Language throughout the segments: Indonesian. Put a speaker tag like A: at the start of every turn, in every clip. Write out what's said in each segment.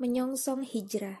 A: Menyongsong hijrah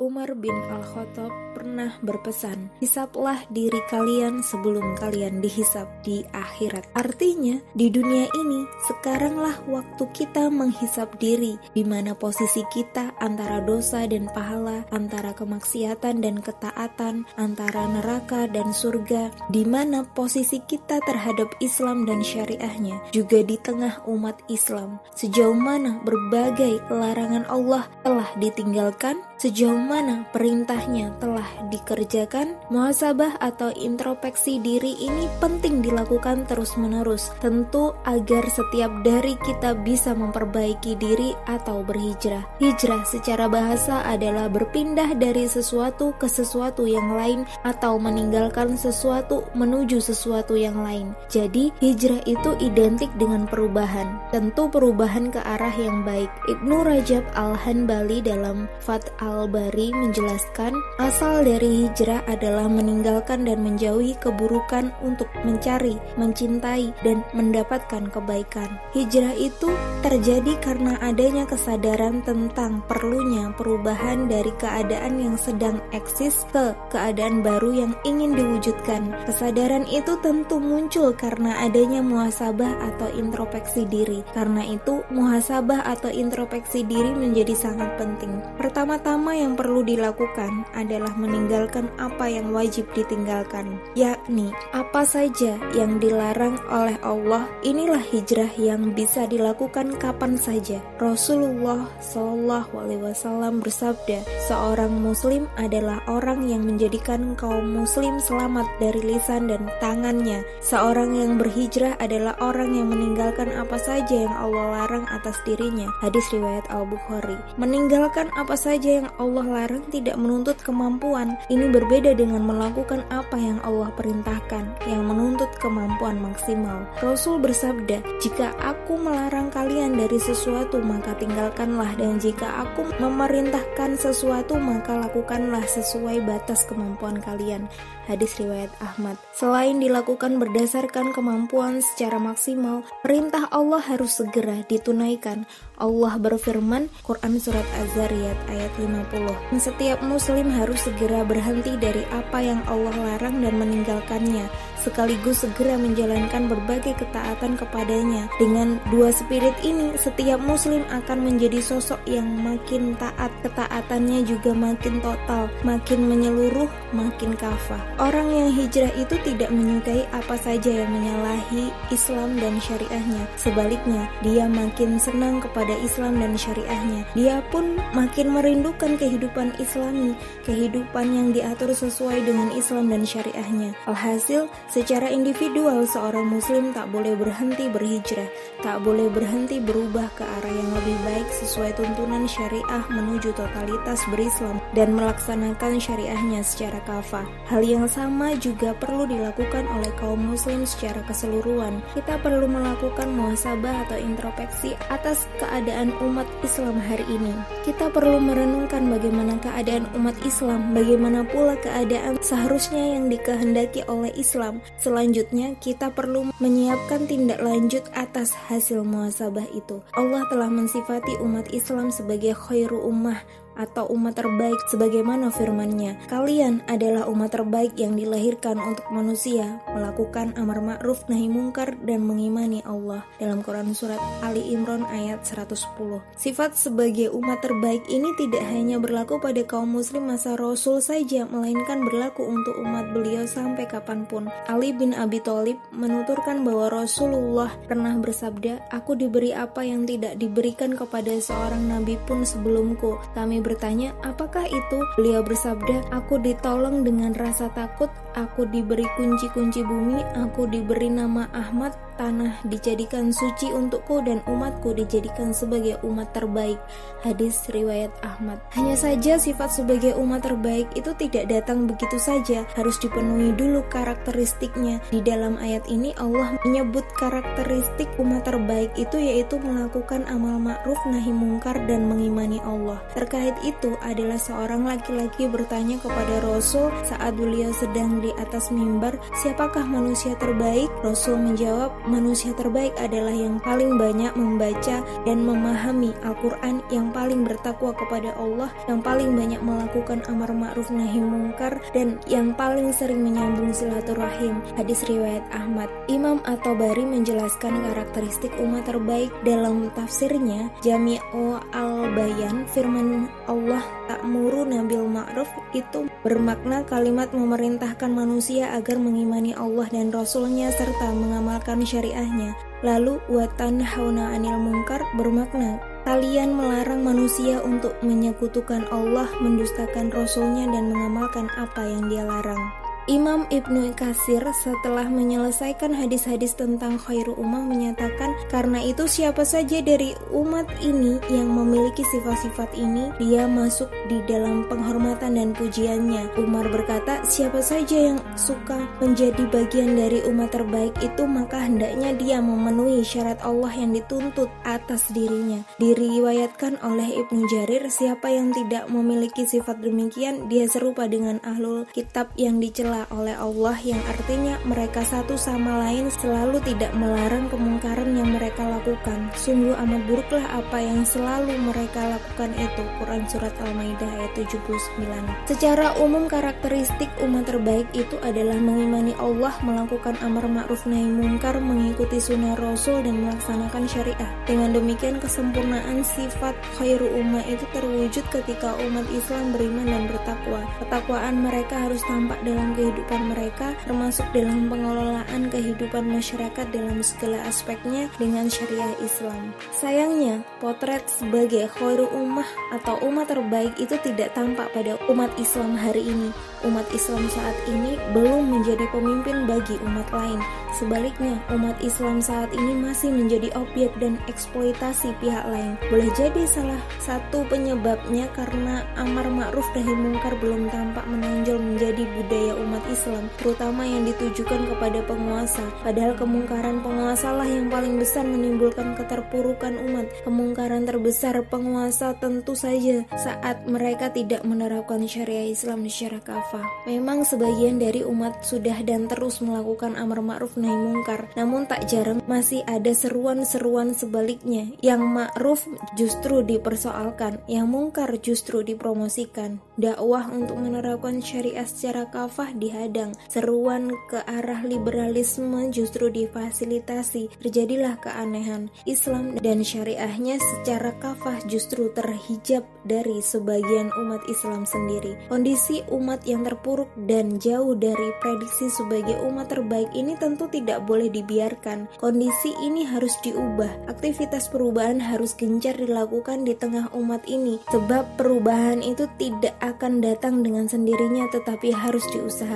A: Umar bin Al-Khattab pernah berpesan, "Hisaplah diri kalian sebelum kalian dihisap di akhirat." Artinya, di dunia ini sekaranglah waktu kita menghisap diri, di mana posisi kita antara dosa dan pahala, antara kemaksiatan dan ketaatan, antara neraka dan surga, di mana posisi kita terhadap Islam dan syariahnya, juga di tengah umat Islam. Sejauh mana berbagai larangan Allah telah ditinggalkan, sejauh mana perintahnya telah dikerjakan, muhasabah atau introspeksi diri ini penting dilakukan terus-menerus, tentu agar setiap dari kita bisa memperbaiki diri atau berhijrah. Hijrah secara bahasa adalah berpindah dari sesuatu ke sesuatu yang lain atau meninggalkan sesuatu menuju sesuatu yang lain. Jadi, hijrah itu identik dengan perubahan, tentu perubahan ke arah yang baik. Ibnu Rajab Al-Hanbali dalam Fat al-Bari menjelaskan, asal dari hijrah adalah meninggalkan dan menjauhi keburukan untuk mencari, mencintai, dan mendapatkan kebaikan. Hijrah itu terjadi karena adanya kesadaran tentang perlunya perubahan dari keadaan yang sedang eksis ke keadaan baru yang ingin diwujudkan. Kesadaran itu tentu muncul karena adanya muhasabah atau introspeksi diri. Karena itu, muhasabah atau introspeksi diri menjadi sangat penting. Pertama-tama yang perlu dilakukan adalah meninggalkan apa yang wajib ditinggalkan, yakni apa saja yang dilarang oleh Allah. Inilah hijrah yang bisa dilakukan kapan saja. Rasulullah Shallallahu Alaihi Wasallam bersabda, seorang Muslim adalah orang yang menjadikan kaum Muslim selamat dari lisan dan tangannya. Seorang yang berhijrah adalah orang yang meninggalkan apa saja yang Allah larang atas dirinya. Hadis riwayat Al Bukhari. Meninggalkan apa saja yang Allah larang tidak menuntut kemampuan. Ini berbeda dengan melakukan apa yang Allah perintahkan, yang menuntut kemampuan maksimal. Rasul bersabda, "Jika aku melarang kalian dari sesuatu, maka tinggalkanlah, dan jika aku memerintahkan sesuatu, maka lakukanlah sesuai batas kemampuan kalian." Hadis riwayat Ahmad. Selain dilakukan berdasarkan kemampuan secara maksimal, perintah Allah harus segera ditunaikan. Allah berfirman, Quran Surat Az-Zariyat ayat 50, setiap muslim harus segera berhenti dari apa yang Allah larang dan meninggalkannya, sekaligus segera menjalankan berbagai ketaatan kepadanya. Dengan dua spirit ini, setiap muslim akan menjadi sosok yang makin taat, ketaatannya juga makin total, makin menyeluruh, makin kafah. Orang yang hijrah itu tidak menyukai apa saja yang menyalahi Islam dan syariahnya. Sebaliknya, dia makin senang kepada Islam dan syariahnya. Dia pun makin merindukan kehidupan islami, kehidupan yang diatur sesuai dengan Islam dan syariahnya. Alhasil, Secara individual, seorang muslim tak boleh berhenti berhijrah, tak boleh berhenti berubah ke arah yang lebih baik sesuai tuntunan syariah menuju totalitas berislam dan melaksanakan syariahnya secara kafah. Hal yang sama juga perlu dilakukan oleh kaum muslim secara keseluruhan. Kita perlu melakukan muhasabah atau introspeksi atas keadaan umat Islam hari ini. Kita perlu merenungkan bagaimana keadaan umat Islam, bagaimana pula keadaan seharusnya yang dikehendaki oleh Islam Selanjutnya, kita perlu menyiapkan tindak lanjut atas hasil muasabah itu. Allah telah mensifati umat Islam sebagai khairu ummah atau umat terbaik sebagaimana firman-Nya. Kalian adalah umat terbaik yang dilahirkan untuk manusia, melakukan amar ma'ruf nahi mungkar dan mengimani Allah. Dalam Quran surat Ali Imran ayat 110. Sifat sebagai umat terbaik ini tidak hanya berlaku pada kaum muslim masa Rasul saja, melainkan berlaku untuk umat beliau sampai kapan pun. Ali bin Abi Thalib menuturkan bahwa Rasulullah pernah bersabda, "Aku diberi apa yang tidak diberikan kepada seorang nabi pun sebelumku." Kami bertanya, "Apakah itu?" Beliau bersabda, "Aku ditolong dengan rasa takut, aku diberi kunci-kunci bumi, aku diberi nama Ahmad, tanah dijadikan suci untukku dan umatku dijadikan sebagai umat terbaik. Hadis riwayat Ahmad. Hanya saja sifat sebagai umat terbaik itu tidak datang begitu saja, harus dipenuhi dulu karakteristiknya. Di dalam ayat ini Allah menyebut karakteristik umat terbaik itu yaitu melakukan amal ma'ruf nahi mungkar dan mengimani Allah. Terkait itu adalah seorang laki-laki bertanya kepada Rasul saat beliau sedang di atas mimbar, "Siapakah manusia terbaik?" Rasul menjawab, manusia terbaik adalah yang paling banyak membaca dan memahami Al-Quran, yang paling bertakwa kepada Allah, yang paling banyak melakukan amar ma'ruf nahi mungkar, dan yang paling sering menyambung silaturahim. Hadis riwayat Ahmad. Imam atau Bari menjelaskan karakteristik umat terbaik dalam tafsirnya Jami'u al-Bayan firman Allah ta'muru nabil ma'ruf itu bermakna kalimat memerintahkan manusia agar mengimani Allah dan Rasulnya serta mengamalkan syariahnya. Lalu watan hauna anil mungkar bermakna kalian melarang manusia untuk menyekutukan Allah, mendustakan Rasulnya dan mengamalkan apa yang dia larang. Imam Ibnu Kasir setelah menyelesaikan hadis-hadis tentang khairu ummah menyatakan karena itu siapa saja dari umat ini yang memiliki sifat-sifat ini dia masuk di dalam penghormatan dan pujiannya. Umar berkata siapa saja yang suka menjadi bagian dari umat terbaik itu maka hendaknya dia memenuhi syarat Allah yang dituntut atas dirinya. Diriwayatkan oleh Ibnu Jarir siapa yang tidak memiliki sifat demikian dia serupa dengan ahlul kitab yang dicela oleh Allah yang artinya mereka satu sama lain selalu tidak melarang kemungkaran yang mereka lakukan. Sungguh amat buruklah apa yang selalu mereka lakukan itu. Quran Surat Al-Maidah ayat 79 Secara umum karakteristik umat terbaik itu adalah mengimani Allah, melakukan amar ma'ruf nahi mungkar, mengikuti sunnah Rasul dan melaksanakan syariah. Dengan demikian kesempurnaan sifat khairu ummah itu terwujud ketika umat Islam beriman dan bertakwa. Ketakwaan mereka harus tampak dalam kehidupan mereka, termasuk dalam pengelolaan kehidupan masyarakat dalam segala aspeknya dengan syariah Islam. Sayangnya, potret sebagai khairu ummah atau umat terbaik itu tidak tampak pada umat Islam hari ini. Umat Islam saat ini belum menjadi pemimpin bagi umat lain. Sebaliknya, umat Islam saat ini masih menjadi objek dan eksploitasi pihak lain. Boleh jadi salah satu penyebabnya karena amar ma'ruf nahi mungkar belum tampak menonjol menjadi budaya umat umat Islam, terutama yang ditujukan kepada penguasa. Padahal kemungkaran penguasa lah yang paling besar menimbulkan keterpurukan umat. Kemungkaran terbesar penguasa tentu saja saat mereka tidak menerapkan syariah Islam secara kafah. Memang sebagian dari umat sudah dan terus melakukan amar ma'ruf nahi mungkar, namun tak jarang masih ada seruan-seruan sebaliknya. Yang ma'ruf justru dipersoalkan, yang mungkar justru dipromosikan. Dakwah untuk menerapkan syariah secara kafah di dihadang, seruan ke arah liberalisme justru difasilitasi. Terjadilah keanehan. Islam dan syariahnya secara kafah justru terhijab dari sebagian umat Islam sendiri. Kondisi umat yang terpuruk dan jauh dari prediksi sebagai umat terbaik ini tentu tidak boleh dibiarkan. Kondisi ini harus diubah. Aktivitas perubahan harus gencar dilakukan di tengah umat ini, sebab perubahan itu tidak akan datang dengan sendirinya, tetapi harus diusahakan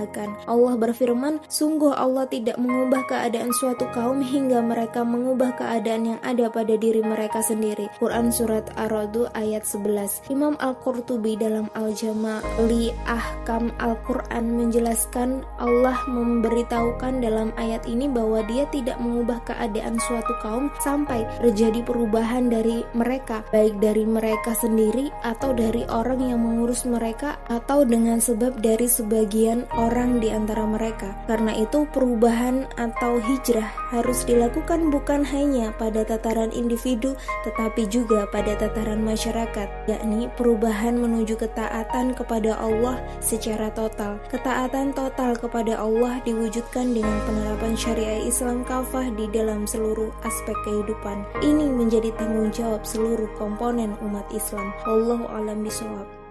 A: Allah berfirman, sungguh Allah tidak mengubah keadaan suatu kaum hingga mereka mengubah keadaan yang ada pada diri mereka sendiri. Quran Surat Ar-Ra'd ayat 11 Imam Al-Qurtubi dalam Al-Jama' li Ahkam Al-Quran menjelaskan Allah memberitahukan dalam ayat ini bahwa dia tidak mengubah keadaan suatu kaum sampai terjadi perubahan dari mereka, baik dari mereka sendiri atau dari orang yang mengurus mereka atau dengan sebab dari sebagian orang orang di antara mereka. Karena itu, perubahan atau hijrah harus dilakukan bukan hanya pada tataran individu, tetapi juga pada tataran masyarakat, yakni perubahan menuju ketaatan kepada Allah secara total. Ketaatan total kepada Allah diwujudkan dengan penerapan syariah Islam kafah di dalam seluruh aspek kehidupan. Ini menjadi tanggung jawab seluruh komponen umat Islam. Allahu alam bisawab.